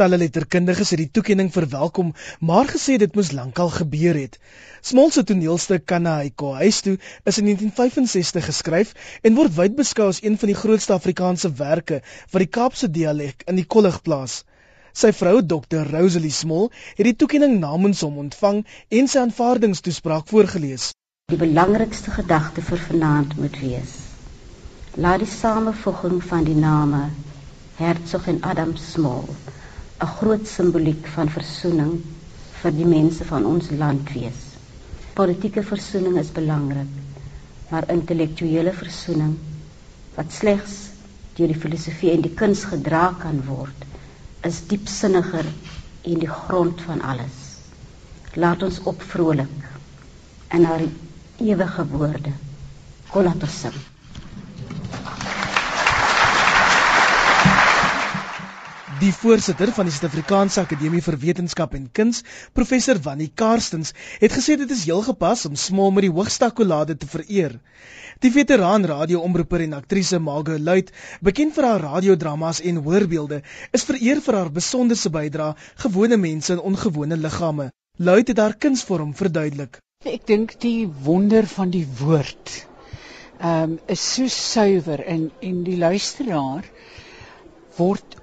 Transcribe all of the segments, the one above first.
Talle letterkundiges het die toekenning verwelkom, maar gesê dit moes lankal gebeur het. Smol se toneelstuk Kanaiko huis toe is in 1965 geskryf en word wyd beskou as een van die grootste Afrikaanse werke wat die Kaapse dialek in die kollig plaas. Sy vrou, Dr. Rosalie Smol, het die toekenning namens hom ontvang en sy aanvaardingstoespraak voorgeles. Die belangrikste gedagte vir vanaand moet wees: Laat die samevoeging van die name Herzog en Adam Smol 'n groot simboliek van versoening vir die mense van ons land wees. Politieke versoening is belangrik, maar intellektuele versoening wat slegs deur die filosofie en die kuns gedra kan word, is diepsinniger en die grond van alles. Laat ons opvrolik in haar ewige woorde. Kom laat ons sing. Die voorsitter van die Suid-Afrikaanse Akademie vir Wetenskap en Kuns, professor Wannie Karstens, het gesê dit is heel gepas om Smol met die hoogste akkolade te vereer. Die veteraan radioomroeper en aktrise Margo Luit, bekend vir haar radiodramas en hoorbeelde, is vereer vir haar besonderse bydrae gewone mense in ongewone liggame. Luit het haar kunsvorm verduidelik. Ek dink die wonder van die woord ehm um, is so suiwer en en die luisteraar word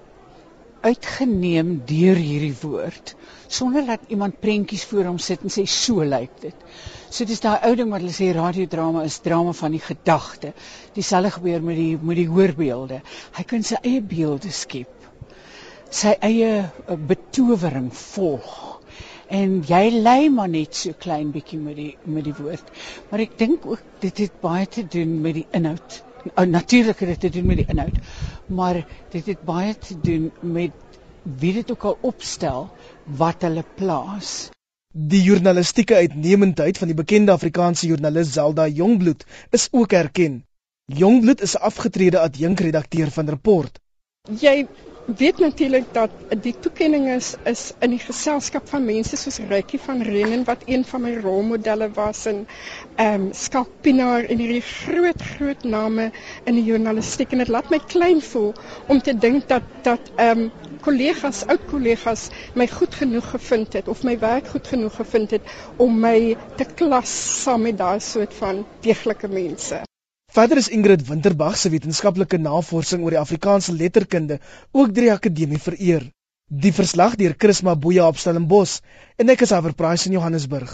uitgeneem deur hierdie woord sonder dat iemand prentjies voor hom sit en sê so lyk dit. So dis daai ou ding wat hulle sê radiodrama is drama van die gedagte. Dieselfde gebeur met die met die hoorbeelde. Hy kan sy eie beelde skep. Sy eie eh, betowering volg. En jy lê maar net so klein bietjie met die met die woord. Maar ek dink ook dit het baie te doen met die inhoud uh, natuurlik het dit te doen met die inhoud, maar dit het baie te doen met wie dit ook al opstel wat hulle plaas. Die journalistieke uitnemendheid van die bekende Afrikaanse joernalis Zelda Jongbloed is ook erken. Jongbloed is 'n afgetrede adjunkredakteur van Rapport. Jy weet natuurlik dat die toekenning is is in die geselskap van mense soos Rykie van Renen wat een van my rolmodelle was en ehm um, Skalk Pinaar en hierdie groot groot name in die journalistiek en dit laat my klein voel om te dink dat dat ehm um, kollegas, oud kollegas my goed genoeg gevind het of my werk goed genoeg gevind het om my te klas saam met daai soort van deeglike mense. Verder is Ingrid Winterbag se wetenskaplike navorsing oor die Afrikaanse letterkunde ook deur die akademie vereer. Die verslag deur Chris Maboya op Stellenbosch en ek is Aver Price in Johannesburg.